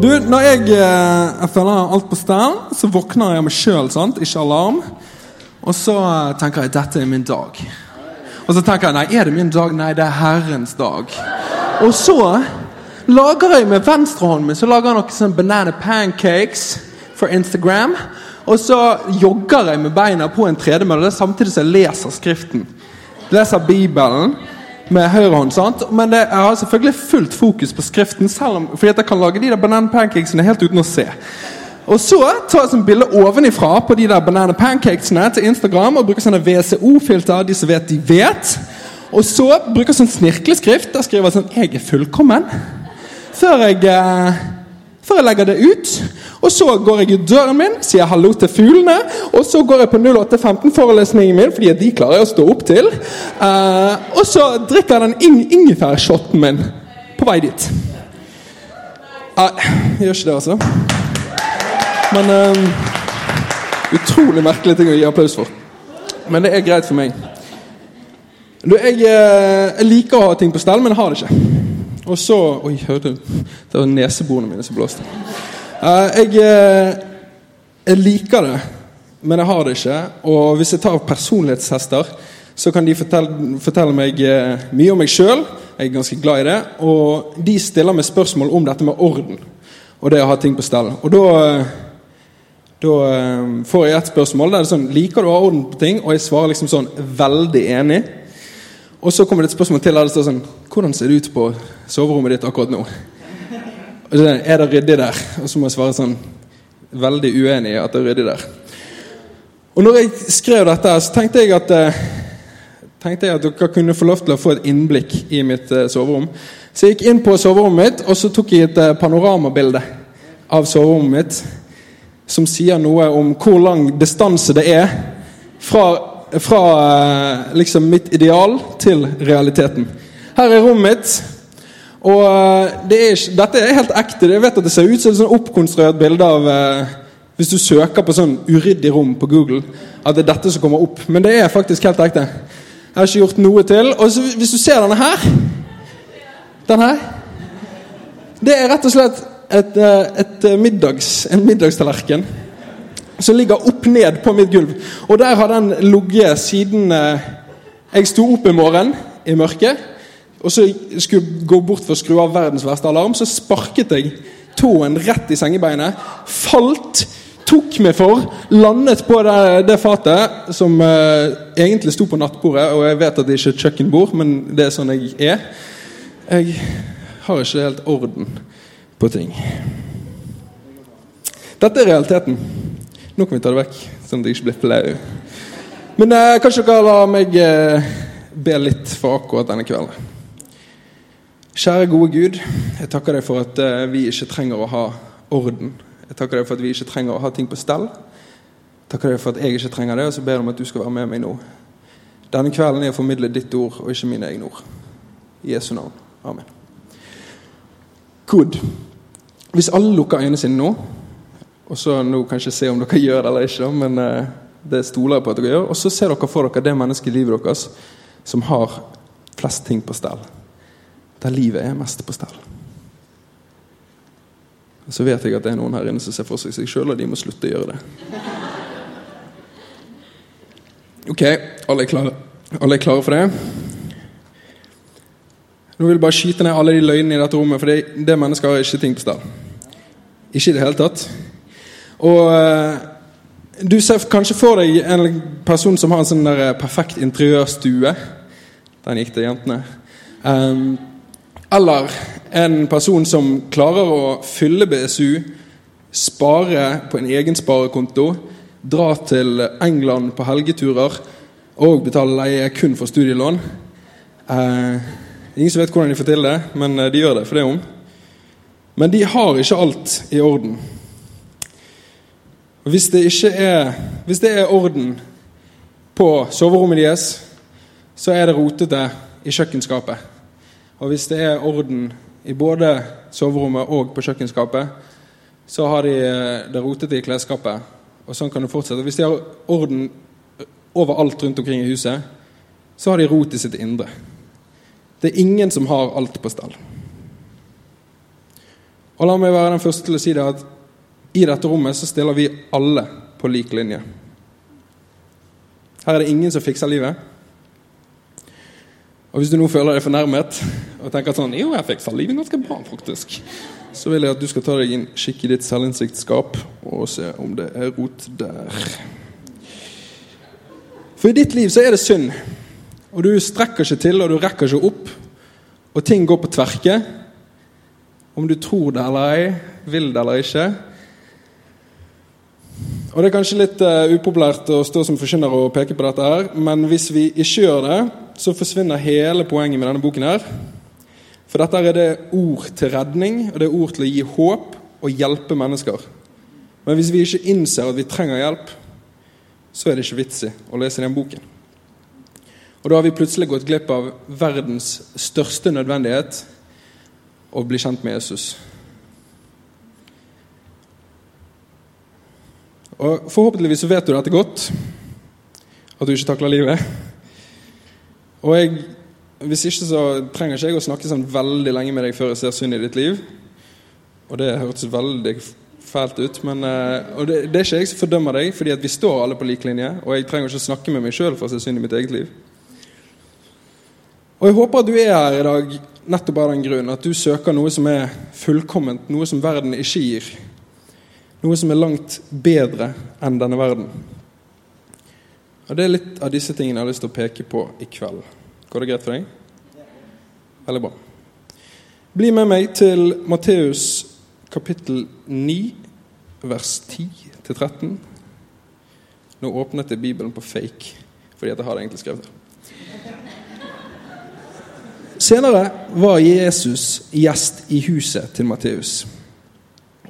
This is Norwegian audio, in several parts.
Du, når jeg, eh, jeg føler alt på stell, så våkner jeg meg sjøl, ikke alarm. Og så eh, tenker jeg dette er min dag. Og så tenker jeg nei, er det min dag? Nei, det er Herrens dag. Og så lager jeg med venstrehånden min så lager jeg noen sånne banana pancakes for Instagram. Og så jogger jeg med beina på en tredemølle samtidig som jeg leser Skriften. Leser Bibelen med høyrehånd. sant? Men det, jeg har selvfølgelig fullt fokus på skriften, selv om, fordi jeg kan lage de der bananpancakesene helt uten å se. Og så tar jeg sånn bilde ovenifra på de der banana pancakesene til Instagram og bruker sånne WCO-filter. De som vet, de vet. Og så bruker jeg sånn snirkleskrift. Der skriver jeg sånn 'Jeg er fullkommen'. Før jeg, eh, før jeg legger det ut. Og så går jeg i døren min, sier hallo til fuglene. Og så går jeg på 0815-forelesningen min, fordi de klarer jeg å stå opp til. Uh, og så drikker jeg den ing ingefærshoten min på vei dit. Uh, jeg gjør ikke det, altså. Men uh, Utrolig merkelig ting å gi applaus for. Men det er greit for meg. Du, jeg, jeg liker å ha ting på stell, men jeg har det ikke. Og så Oi, hørte du? Det var neseborene mine som blåste. Jeg, eh, jeg, liker det, men jeg har det ikke. Og hvis jeg tar personlighetshester, så kan de fortelle, fortelle meg uh, mye om meg sjøl. Jeg er ganske glad i det. Og de stiller meg spørsmål om dette med orden og det å ha ting på stell. Og da, da får jeg et spørsmål der det er sånn Liker du å ha orden på ting? Og jeg svarer liksom sånn veldig enig. Og så kommer det et spørsmål til der det står sånn Hvordan ser det ut på soverommet ditt akkurat nå? Er det ryddig der? Og så må jeg svare sånn veldig uenig i at det er ryddig der. Og når jeg skrev dette, så tenkte jeg at eh, tenkte jeg at dere kunne få lov til å få et innblikk i mitt eh, soverom. Så jeg gikk inn på soverommet mitt og så tok jeg et eh, panoramabilde av soverommet mitt. Som sier noe om hvor lang distanse det er fra, fra liksom mitt ideal til realiteten. Her er rommet mitt. Og eh, det er, Dette er helt ekte. Jeg vet at Det ser ut som et sånn oppkonstruert bilde av eh, Hvis du søker på sånn uryddig rom på Google, at det er dette som kommer opp. Men det er faktisk helt ekte. Jeg har ikke gjort noe til. Og så, Hvis du ser denne her Den her Det er rett og slett et, eh, et eh, middags, en middagstallerken som ligger opp ned på mitt gulv. Og der har den ligget siden eh, jeg sto opp i morgen i mørket og så skulle jeg gå bort for å skru av verdens verste alarm, så sparket jeg tåen rett i sengebeinet. Falt, tok meg for, landet på det, det fatet som uh, egentlig sto på nattbordet. Og jeg vet at det ikke er et kjøkkenbord, men det er sånn jeg er. Jeg har ikke helt orden på ting. Dette er realiteten. Nå kan vi ta det vekk, sånn at jeg ikke blir flau. Men uh, kanskje dere lar meg uh, be litt for akkurat denne kvelden. Kjære, gode Gud. Jeg takker deg for at uh, vi ikke trenger å ha orden. Jeg takker deg for at vi ikke trenger å ha ting på stell. Jeg takker deg for at jeg ikke trenger det, og så ber jeg om at du skal være med meg nå. Denne kvelden er å formidle ditt ord, og ikke mine egne ord. I Jesu navn. Amen. Good. Hvis alle lukker øynene sine nå, og så nå kan jeg ikke se om dere gjør det eller ikke, men uh, det stoler jeg på at dere gjør, og så ser dere for dere det mennesket i livet deres som har flest ting på stell der livet er mest på stell. Så vet jeg at det er noen her inne som ser for seg seg sjøl, og de må slutte å gjøre det. Ok, alle er klare, alle er klare for det? Nå vil jeg bare skyte ned alle de løgnene i dette rommet, for det, det mennesket har ikke ting på stell. Ikke i det hele tatt. Og eh, du ser kanskje for deg en person som har en sånn der perfekt interiørstue. Den gikk til jentene. Um, eller en person som klarer å fylle BSU, spare på en egen sparekonto, dra til England på helgeturer og betale leie kun for studielån. Eh, ingen som vet hvordan de får til det, men eh, de gjør det for det om. Men de har ikke alt i orden. Hvis det ikke er, hvis det er orden på soverommet deres, så er det rotete i kjøkkenskapet. Og hvis det er orden i både soverommet og på kjøkkenskapet, så har de eh, det rotete i klesskapet. Og sånn kan det fortsette. Hvis de har orden overalt rundt omkring i huset, så har de rot i sitt indre. Det er ingen som har alt på stell. Og la meg være den første til å si det at i dette rommet så stiller vi alle på lik linje. Her er det ingen som fikser livet. Og hvis du nå føler deg fornærmet og tenker sånn Jo, jeg fiksa livet ganske bra, faktisk. Så vil jeg at du skal ta deg en kikk i ditt selvinnsiktsskap og se om det er rot der. For i ditt liv så er det synd. Og du strekker ikke til, og du rekker ikke opp. Og ting går på tverke. Om du tror det eller ei, vil det eller ikke. Og Det er kanskje litt uh, upopulært å stå som forkynner og peke på dette, her, men hvis vi ikke gjør det, så forsvinner hele poenget med denne boken. her. For dette er det ord til redning, og det er ord til å gi håp og hjelpe mennesker. Men hvis vi ikke innser at vi trenger hjelp, så er det ikke vits i å lese den boken. Og da har vi plutselig gått glipp av verdens største nødvendighet å bli kjent med Jesus. Og Forhåpentligvis så vet du dette godt, at du ikke takler livet. Og jeg, Hvis ikke så trenger ikke jeg å snakke sånn veldig lenge med deg før jeg ser synd i ditt liv. Og det hørtes veldig fælt ut. Men, eh, og det, det, er ikke jeg som fordømmer deg, fordi at vi står alle på lik linje. Og jeg trenger ikke å snakke med meg sjøl for å se synd i mitt eget liv. Og jeg håper at du er her i dag nettopp av den grunn at du søker noe som er fullkomment, noe som verden ikke gir. Noe som er langt bedre enn denne verden. Og Det er litt av disse tingene jeg har lyst til å peke på i kveld. Går det greit for deg? Veldig bra. Bli med meg til Matteus kapittel 9, vers 10-13. Nå åpnet jeg Bibelen på fake, fordi jeg har det egentlig skrevet her. Senere var Jesus gjest i huset til Matteus.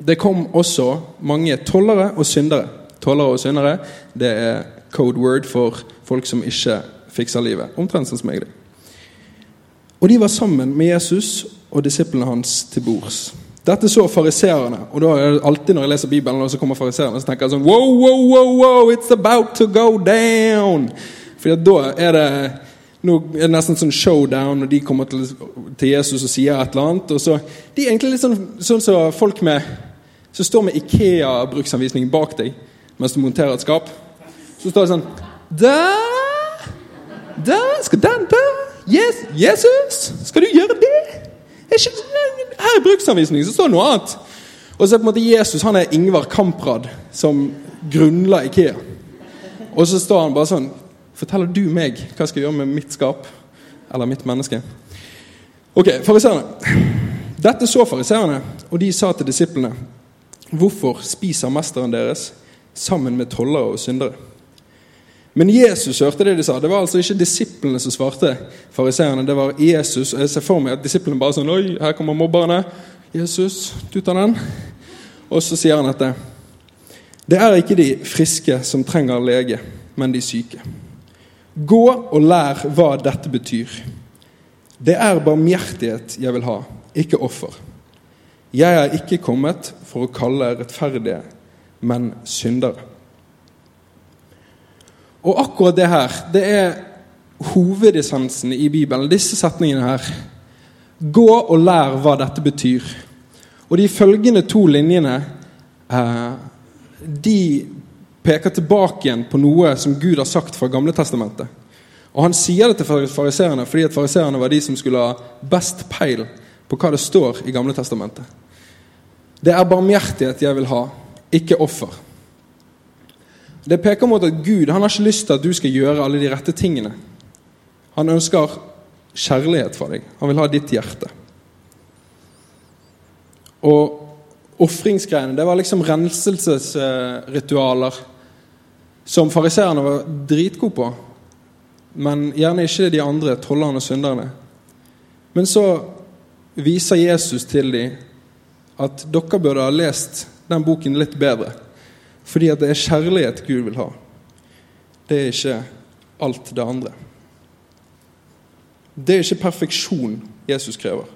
Det kom også mange tollere og syndere. Tollere og syndere det er code word for folk som ikke fikser livet. Omtrent sånn som meg. Og de var sammen med Jesus og disiplene hans til bords. Dette så fariseerne. Og da er det alltid når jeg leser Bibelen, og så kommer fariseerne, så tenker jeg sånn wow, wow, wow, wow, it's about to go down! For da er det nå er det nesten sånn showdown, og de kommer til, til Jesus og sier et eller annet. og så, De er egentlig litt sånn, sånn som folk med så står med Ikea-bruksanvisning bak deg mens du monterer et skap. Så står det sånn Der! Der! Skal den der? Yes, Jesus! Skal du gjøre det? Her i bruksanvisningen, så står det noe annet. Og så er på en måte Jesus han er Ingvar Kamprad, som grunnla Ikea. Og så står han bare sånn Forteller du meg hva jeg skal gjøre med mitt skap? Eller mitt menneske? Ok, fariseerne. Dette så fariseerne, og de sa til disiplene Hvorfor spiser mesteren deres sammen med tollere og syndere? Men Jesus hørte det de sa. Det var altså ikke disiplene som svarte fariseerne. Det var Jesus. Jeg ser for meg at disiplene bare sånn Oi, her kommer mobberne. Jesus, du tar den. Og så sier han dette. Det er ikke de friske som trenger lege, men de syke. Gå og lær hva dette betyr. Det er barmhjertighet jeg vil ha, ikke offer. Jeg er ikke kommet for å kalle rettferdige, men syndere. Og akkurat det her, det er hovedessensen i Bibelen. Disse setningene her. Gå og lær hva dette betyr. Og de følgende to linjene eh, de peker tilbake igjen på noe som Gud har sagt fra Gamle Testamentet. Og Han sier det til fariseerne fordi at fariseerne var de som skulle ha best peil på hva det står i Gamle Testamentet. Det er barmhjertighet jeg vil ha, ikke offer. Det peker mot at Gud han har ikke lyst til at du skal gjøre alle de rette tingene. Han ønsker kjærlighet fra deg. Han vil ha ditt hjerte. Og ofringsgreiene, det var liksom renselsesritualer som fariseerne var dritgode på. Men gjerne ikke de andre, tollerne og synderne. Men så viser Jesus til dem at dere burde ha lest den boken litt bedre. Fordi at det er kjærlighet Gud vil ha. Det er ikke alt det andre. Det er ikke perfeksjon Jesus krever.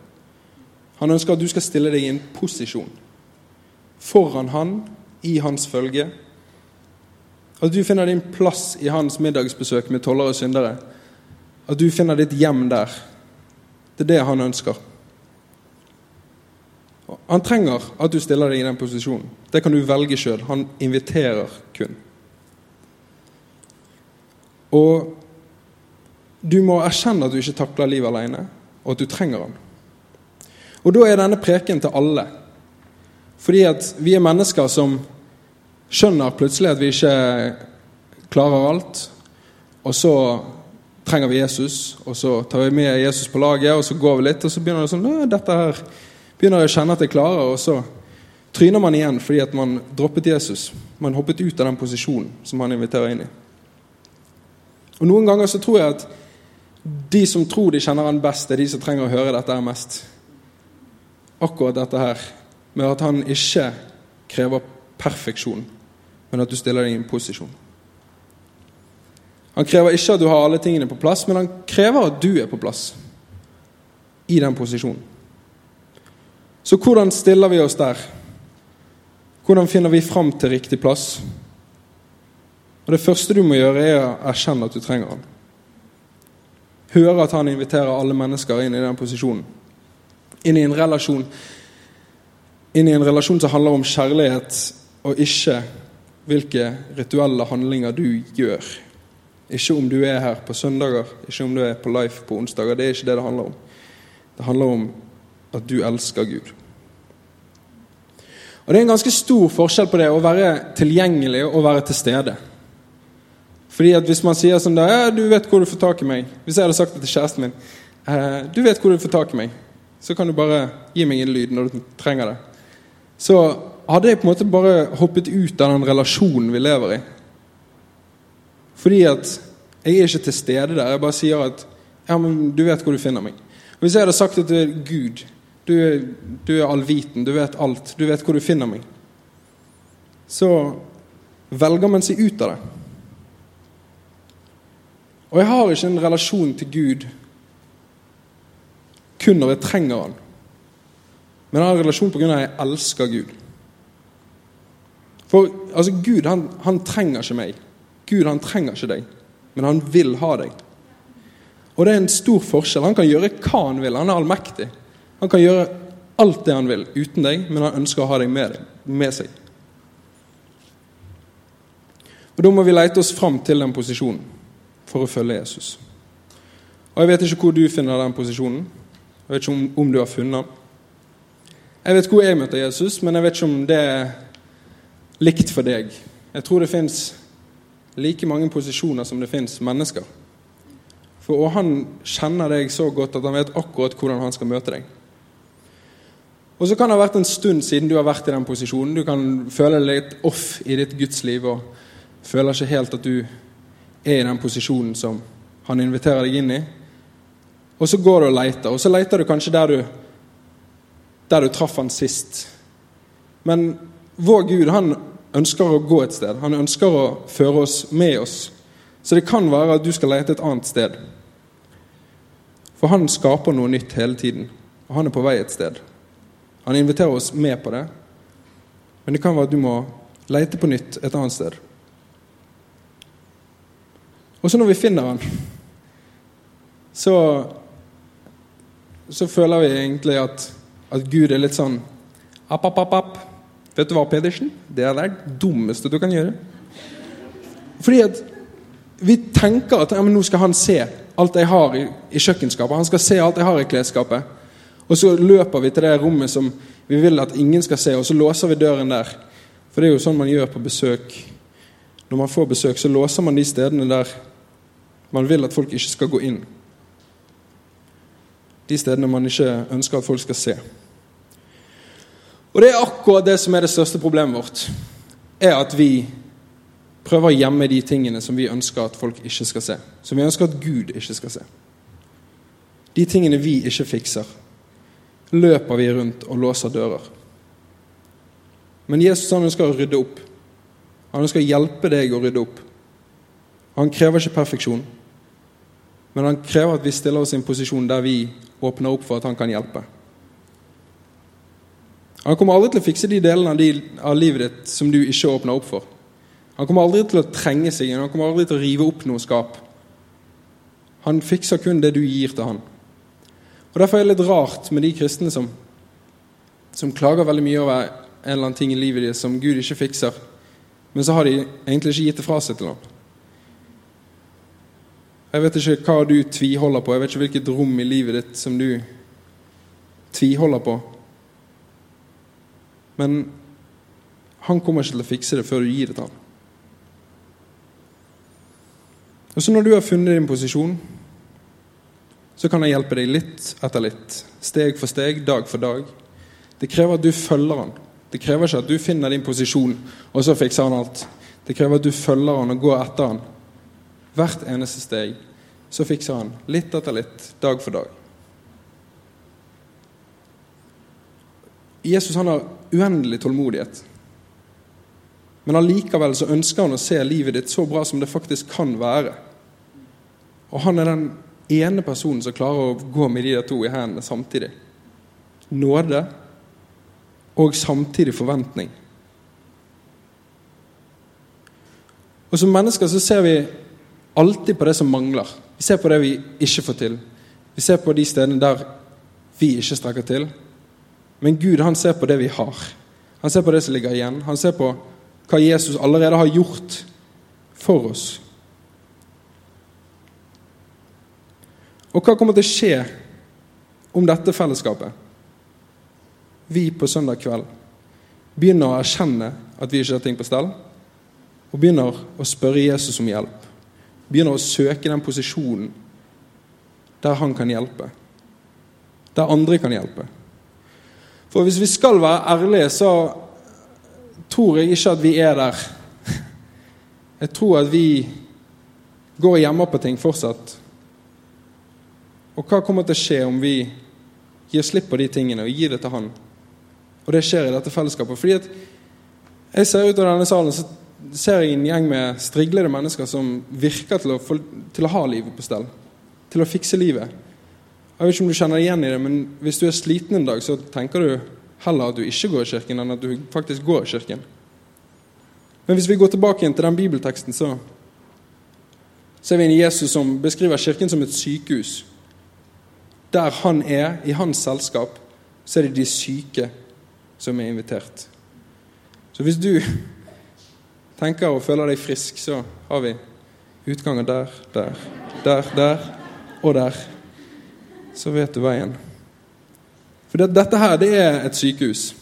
Han ønsker at du skal stille deg i en posisjon foran han, i hans følge. At du finner din plass i hans middagsbesøk med tollere og syndere. At du finner ditt hjem der. Det er det han ønsker. Han trenger at du stiller deg i den posisjonen. Det kan du velge sjøl. Han inviterer kun. Og du må erkjenne at du ikke takler livet alene, og at du trenger han. Og da er denne preken til alle. Fordi at vi er mennesker som skjønner plutselig at vi ikke klarer alt. Og så trenger vi Jesus, og så tar vi med Jesus på laget, og så går vi litt, og så begynner det sånn dette her begynner jeg å kjenne at jeg klarer, og så tryner man igjen fordi at man droppet Jesus. Man hoppet ut av den posisjonen som han inviterer inn i. Og Noen ganger så tror jeg at de som tror de kjenner han best, er de som trenger å høre dette her mest. Akkurat dette her med at han ikke krever perfeksjon, men at du stiller deg i en posisjon. Han krever ikke at du har alle tingene på plass, men han krever at du er på plass i den posisjonen. Så hvordan stiller vi oss der? Hvordan finner vi fram til riktig plass? Og Det første du må gjøre, er å erkjenne at du trenger han. Høre at han inviterer alle mennesker inn i den posisjonen. Inn i en relasjon Inn i en relasjon som handler om kjærlighet, og ikke hvilke rituelle handlinger du gjør. Ikke om du er her på søndager, ikke om du er på Life på onsdager. Det er ikke det det handler om. Det handler om at du elsker Gud. Og Det er en ganske stor forskjell på det å være tilgjengelig og være til stede. Fordi at Hvis man sier sånn da, ja, 'Du vet hvor du får tak i meg' Hvis jeg hadde sagt det til kjæresten min eh, 'Du vet hvor du får tak i meg', så kan du bare gi meg en lyd når du trenger det. Så hadde jeg på en måte bare hoppet ut av den relasjonen vi lever i. Fordi at jeg er ikke til stede der. Jeg bare sier at 'Ja, men du vet hvor du finner meg'. Hvis jeg hadde sagt det til Gud du, du er allviten, du vet alt, du vet hvor du finner meg. Så velger man seg ut av det. Og jeg har ikke en relasjon til Gud kun når jeg trenger Han. Men jeg har en relasjon pga. at jeg elsker Gud. For altså, Gud han, han trenger ikke meg. Gud han trenger ikke deg, men han vil ha deg. Og det er en stor forskjell. Han kan gjøre hva han vil. Han er allmektig. Han kan gjøre alt det han vil uten deg, men han ønsker å ha deg med, deg, med seg. Og Da må vi lete oss fram til den posisjonen for å følge Jesus. Og Jeg vet ikke hvor du finner den posisjonen. Jeg vet ikke om, om du har funnet den. Jeg vet hvor jeg møter Jesus, men jeg vet ikke om det er likt for deg. Jeg tror det fins like mange posisjoner som det fins mennesker. For Han kjenner deg så godt at han vet akkurat hvordan han skal møte deg. Og så kan det ha vært en stund siden du har vært i den posisjonen. Du kan føle deg litt off i ditt gudsliv og føler ikke helt at du er i den posisjonen som han inviterer deg inn i. Og så går du og leter, og så leter du kanskje der du, der du traff han sist. Men vår Gud han ønsker å gå et sted. Han ønsker å føre oss med oss. Så det kan være at du skal lete et annet sted. For han skaper noe nytt hele tiden, og han er på vei et sted. Han inviterer oss med på det, men det kan være at du må lete på nytt et annet sted. Og så når vi finner han, så, så føler vi egentlig at, at Gud er litt sånn app, app, app, app. Vet du hva, Pedersen? Det er det dummeste du kan gjøre. Fordi at vi tenker at ja, nå skal han se alt jeg har i, i kjøkkenskapet. Han skal se alt jeg har i klesskapet. Og så løper vi til det rommet som vi vil at ingen skal se, og så låser vi døren der. For det er jo sånn man gjør på besøk. Når man får besøk, så låser man de stedene der man vil at folk ikke skal gå inn. De stedene man ikke ønsker at folk skal se. Og det er akkurat det som er det største problemet vårt. Er at vi prøver å gjemme de tingene som vi ønsker at folk ikke skal se. Som vi ønsker at Gud ikke skal se. De tingene vi ikke fikser løper vi rundt og låser dører. Men Jesus han ønsker å rydde opp. Han ønsker å hjelpe deg å rydde opp. Han krever ikke perfeksjon, men han krever at vi stiller oss i en posisjon der vi åpner opp for at han kan hjelpe. Han kommer aldri til å fikse de delene av, de, av livet ditt som du ikke åpner opp for. Han kommer aldri til å trenge seg inn, han kommer aldri til å rive opp noe skap. Han fikser kun det du gir til han. Og Derfor er det litt rart med de kristne som, som klager veldig mye over en eller annen ting i livet deres som Gud ikke fikser, men så har de egentlig ikke gitt det fra seg til ham. Jeg vet ikke hva du tviholder på, jeg vet ikke hvilket rom i livet ditt som du tviholder på. Men han kommer ikke til å fikse det før du gir det til ham. Og så når du har funnet din posisjon, så kan jeg hjelpe deg litt etter litt. Steg for steg, dag for dag. Det krever at du følger han. Det krever ikke at du finner din posisjon, og så fikser han alt. Det krever at du følger han og går etter han. Hvert eneste steg. Så fikser han litt etter litt, dag for dag. Jesus han har uendelig tålmodighet. Men allikevel så ønsker han å se livet ditt så bra som det faktisk kan være. Og han er den ene personen som klarer å gå med de to i hendene samtidig. Nåde og samtidig forventning. Og Som mennesker så ser vi alltid på det som mangler. Vi ser på det vi ikke får til. Vi ser på de stedene der vi ikke strekker til. Men Gud han ser på det vi har. Han ser på det som ligger igjen. Han ser på hva Jesus allerede har gjort for oss. Og hva kommer til å skje om dette fellesskapet? Vi på søndag kveld begynner å erkjenne at vi ikke har ting på stell, og begynner å spørre Jesus om hjelp. Begynner å søke den posisjonen der han kan hjelpe. Der andre kan hjelpe. For hvis vi skal være ærlige, så tror jeg ikke at vi er der. Jeg tror at vi går hjemme på ting fortsatt. Og hva kommer til å skje om vi gir slipp på de tingene og gir det til Han? Og det skjer i dette fellesskapet. Fordi at jeg ser ut av denne salen så ser jeg en gjeng med striglede mennesker som virker til å, til å ha livet på stell. Til å fikse livet. Jeg vet ikke om du kjenner deg igjen i det, men hvis du er sliten en dag, så tenker du heller at du ikke går i kirken, enn at du faktisk går i kirken. Men hvis vi går tilbake igjen til den bibelteksten, så ser vi en Jesus som beskriver kirken som et sykehus. Der han er, i hans selskap, så er det de syke som er invitert. Så hvis du tenker og føler deg frisk, så har vi utganger der, der, der, der og der. Så vet du veien. For det, dette her, det er et sykehus.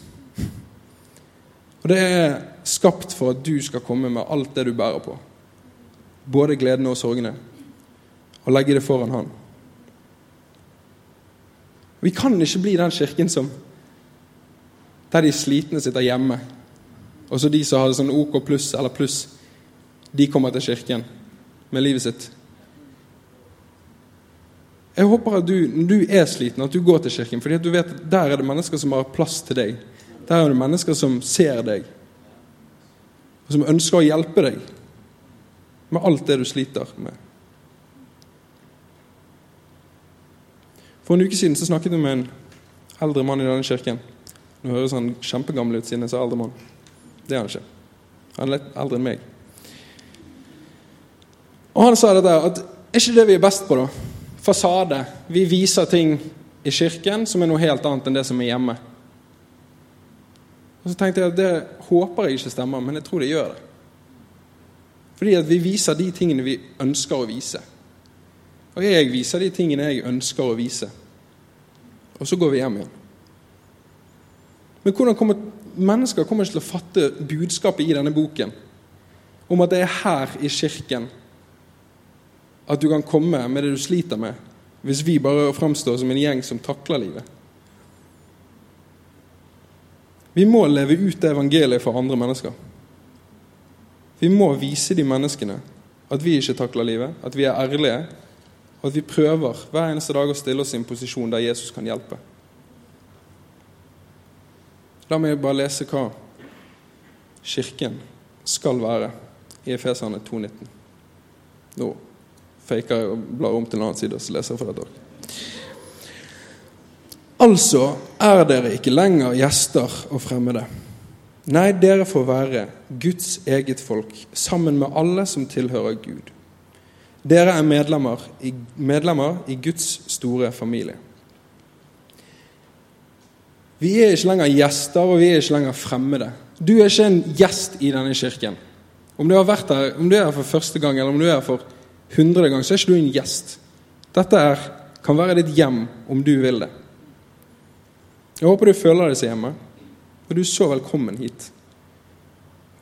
Og det er skapt for at du skal komme med alt det du bærer på. Både gledene og sorgene. Og legge det foran Han. Vi kan ikke bli den kirken som der de slitne sitter hjemme, og så de som har sånn OK pluss eller pluss, de kommer til kirken med livet sitt jeg håper at du, når du er sliten, at du går til kirken. fordi at du vet at der er det mennesker som har plass til deg. Der er det mennesker som ser deg, og som ønsker å hjelpe deg med alt det du sliter med. For en uke siden så snakket vi med en eldre mann i denne kirken. Nå høres han kjempegammel ut siden jeg sa eldre mann. Det er han ikke. Han er litt eldre enn meg. Og han sa dette at er ikke det vi er best på, da? fasade. Vi viser ting i kirken som er noe helt annet enn det som er hjemme. Og så tenkte jeg at Det håper jeg ikke stemmer, men jeg tror det gjør det. Fordi at vi viser de tingene vi ønsker å vise. Og jeg viser de tingene jeg ønsker å vise. Og så går vi hjem igjen. Men hvordan kommer mennesker kommer ikke til å fatte budskapet i denne boken om at det er her i kirken at du kan komme med det du sliter med, hvis vi bare framstår som en gjeng som takler livet. Vi må leve ut evangeliet for andre mennesker. Vi må vise de menneskene at vi ikke takler livet, at vi er ærlige, og at vi prøver hver eneste dag å stille oss i en posisjon der Jesus kan hjelpe. La meg bare lese hva Kirken skal være i Efeserne 2,19. Nå faker jeg og blar om til en annen side, så leser jeg for dere. Altså er dere ikke lenger gjester og fremmede. Nei, dere får være Guds eget folk, sammen med alle som tilhører Gud. Dere er medlemmer i, medlemmer i Guds store familie. Vi er ikke lenger gjester, og vi er ikke lenger fremmede. Du er ikke en gjest i denne kirken. Om du har vært her, om du er her for første gang, eller om du er her for hundrede gang, så er ikke du en gjest. Dette er, kan være ditt hjem om du vil det. Jeg håper du føler deg så hjemme, og du er så velkommen hit.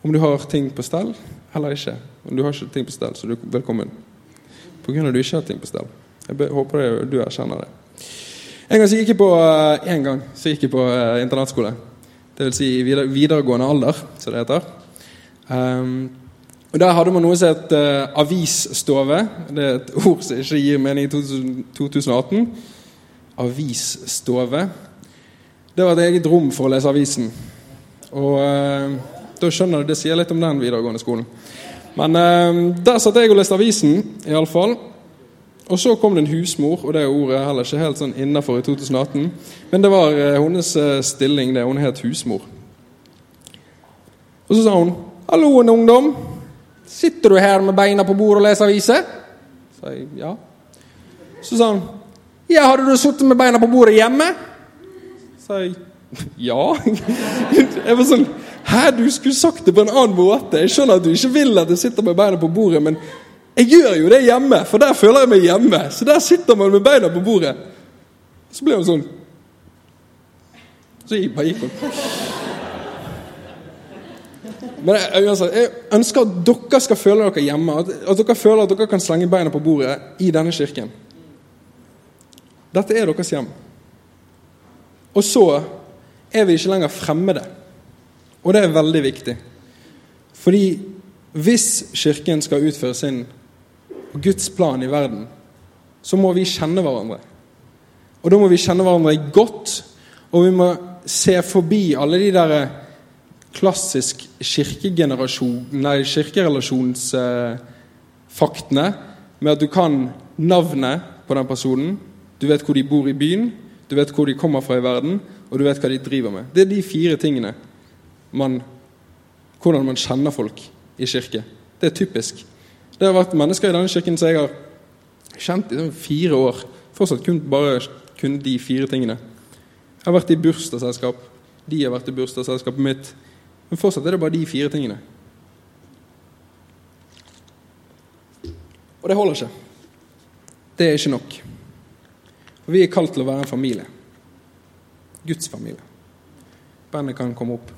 Om du har ting på stell eller ikke. Om du har ikke ting på stell, så er du velkommen. Av at du ikke har ting på stell. Jeg håper du erkjenner det. En gang gikk jeg på, eh, en gang så gikk jeg på uh, internatskole. Det vil si videregående alder, som det heter. Um, og Der hadde man noe som het uh, avisstove. Det er et ord som ikke gir mening i 2018. Avisstove. Det var et eget rom for å lese avisen. Og uh, da skjønner du, Det sier litt om den videregående skolen. Men uh, der satt jeg og leste avisen, iallfall. Og så kom det en husmor, og det ordet er heller ikke helt sånn innafor i 2018. Men det var hennes stilling, det. Hun het husmor. Og så sa hun 'Hallo, en ungdom'. Sitter du her med beina på bordet og leser aviser? Sa jeg ja. Så sa hun ja, hadde du sittet med beina på bordet hjemme? Sa jeg ja. Jeg var sånn Hæ, du skulle sagt det på en annen måte. Jeg skjønner at du ikke vil at jeg sitter med beina på bordet, men jeg gjør jo det hjemme, for der føler jeg meg hjemme. Så der sitter man med beina på bordet. Så ble hun sånn Så jeg bare gikk hun. Men jeg, jeg, ønsker at dere skal føle dere hjemme. At, at, dere føler at dere kan slenge beina på bordet i denne kirken. Dette er deres hjem. Og så er vi ikke lenger fremmede. Og det er veldig viktig. Fordi hvis Kirken skal utføre sin Guds plan i verden, så må vi kjenne hverandre. Og da må vi kjenne hverandre godt, og vi må se forbi alle de der klassisk kirkerelasjonsfaktene eh, med at du kan navnet på den personen, du vet hvor de bor i byen, du vet hvor de kommer fra i verden, og du vet hva de driver med. Det er de fire tingene man, hvordan man kjenner folk i kirke. Det er typisk. Det har vært mennesker i denne kirken som jeg har kjent i sånn fire år. Fortsatt kun bare kun de fire tingene. Jeg har vært i bursdagsselskap. De har vært i bursdagsselskapet mitt. Men fortsatt er det bare de fire tingene. Og det holder ikke. Det er ikke nok. For vi er kalt til å være en familie. Guds familie. Bandet kan komme opp.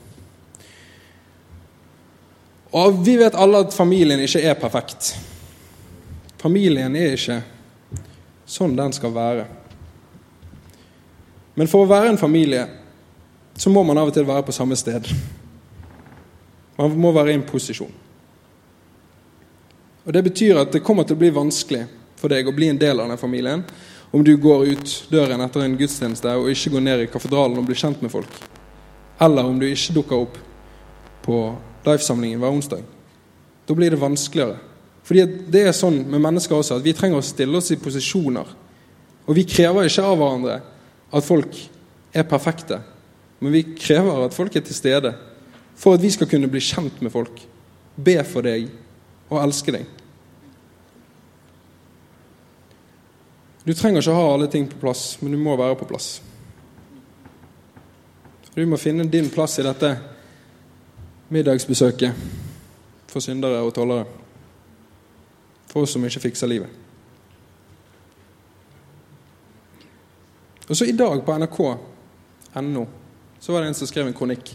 Og vi vet alle at familien ikke er perfekt. Familien er ikke sånn den skal være. Men for å være en familie så må man av og til være på samme sted. Man må være i en posisjon. Og Det betyr at det kommer til å bli vanskelig for deg å bli en del av den familien om du går ut døren etter en gudstjeneste og ikke går ned i katedralen og blir kjent med folk. Eller om du ikke dukker opp på livesamlingen hver onsdag. Da blir det vanskeligere. Fordi det er sånn med mennesker også at vi trenger å stille oss i posisjoner. Og vi krever ikke av hverandre at folk er perfekte, men vi krever at folk er til stede for at vi skal kunne bli kjent med folk, be for deg og elske deg. Du trenger ikke ha alle ting på plass, men du må være på plass. Du må finne din plass i dette middagsbesøket for syndere og tollere. For oss som ikke fikser livet. Og så I dag på nrk.no så var det en som skrev en kronikk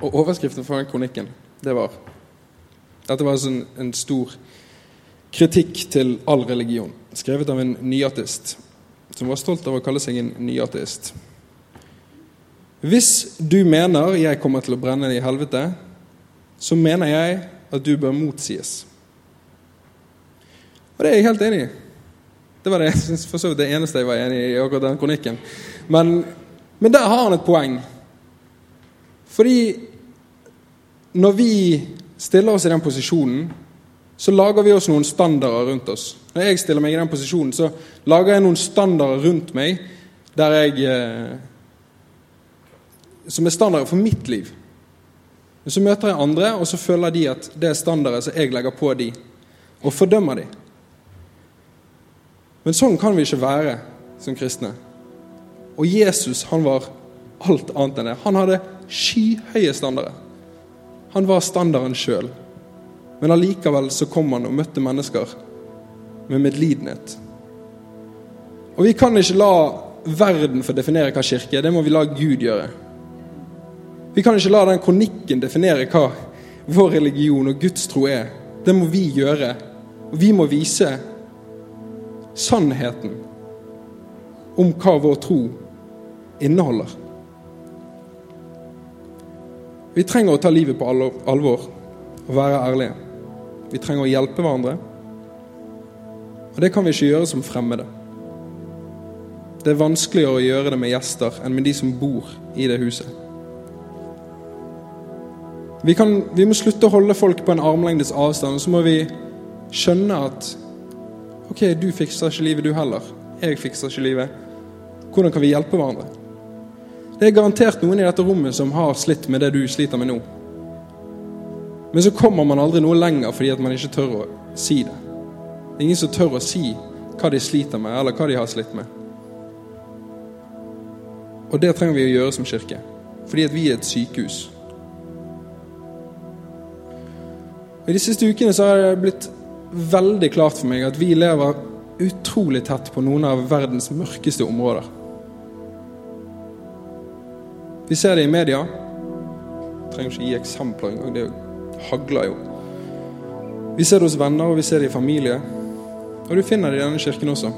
og overskriften for den kronikken, det var Dette var altså en, en stor kritikk til all religion, skrevet av en nyatist som var stolt av å kalle seg en nyateist. Hvis du mener jeg kommer til å brenne i helvete, så mener jeg at du bør motsies. Og det er jeg helt enig i. Det var det, for så vidt det eneste jeg var enig i i akkurat den kronikken. Men, men der har han et poeng. Fordi når vi stiller oss i den posisjonen, så lager vi oss noen standarder rundt oss. Når jeg stiller meg i den posisjonen, så lager jeg noen standarder rundt meg der jeg eh, Som er standarder for mitt liv. Men så møter jeg andre, og så føler de at det er standarder som jeg legger på de, og fordømmer de. Men sånn kan vi ikke være som kristne. Og Jesus han var alt annet enn det. Han hadde skyhøye standarder. Han var standarden sjøl. Men allikevel så kom han og møtte mennesker med medlidenhet. Og vi kan ikke la verden få definere hva kirke er. Det må vi la Gud gjøre. Vi kan ikke la den kronikken definere hva vår religion og Guds tro er. Det må vi gjøre. Vi må vise sannheten om hva vår tro inneholder. Vi trenger å ta livet på alvor og være ærlige. Vi trenger å hjelpe hverandre. Og det kan vi ikke gjøre som fremmede. Det er vanskeligere å gjøre det med gjester enn med de som bor i det huset. Vi, kan, vi må slutte å holde folk på en armlengdes avstand, og så må vi skjønne at Ok, du fikser ikke livet, du heller. Jeg fikser ikke livet. Hvordan kan vi hjelpe hverandre? Det er garantert noen i dette rommet som har slitt med det du sliter med nå. Men så kommer man aldri noe lenger fordi at man ikke tør å si det. Det er ingen som tør å si hva de sliter med, eller hva de har slitt med. Og det trenger vi å gjøre som kirke, fordi at vi er et sykehus. I de siste ukene så har det blitt veldig klart for meg at vi lever utrolig tett på noen av verdens mørkeste områder. Vi ser det i media. Jeg trenger ikke gi eksempler engang. Det hagler jo. Vi ser det hos venner, og vi ser det i familie. Og du finner det i denne kirken også.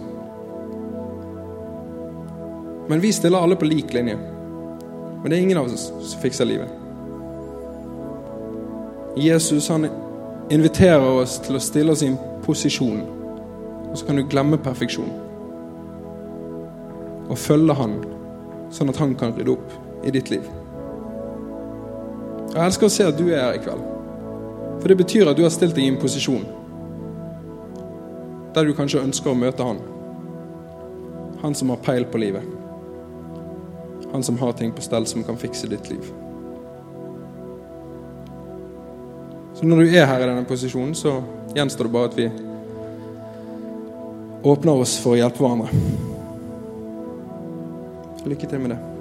Men vi stiller alle på lik linje. Men det er ingen av oss som fikser livet. Jesus han inviterer oss til å stille oss i en posisjon, og så kan du glemme perfeksjon. Og følge Han, sånn at Han kan rydde opp i ditt liv. Jeg elsker å se at du er her i kveld. For det betyr at du har stilt deg i en posisjon der du kanskje ønsker å møte han. Han som har peil på livet. Han som har ting på stell som kan fikse ditt liv. Så når du er her i denne posisjonen, så gjenstår det bare at vi åpner oss for å hjelpe hverandre. Lykke til med det.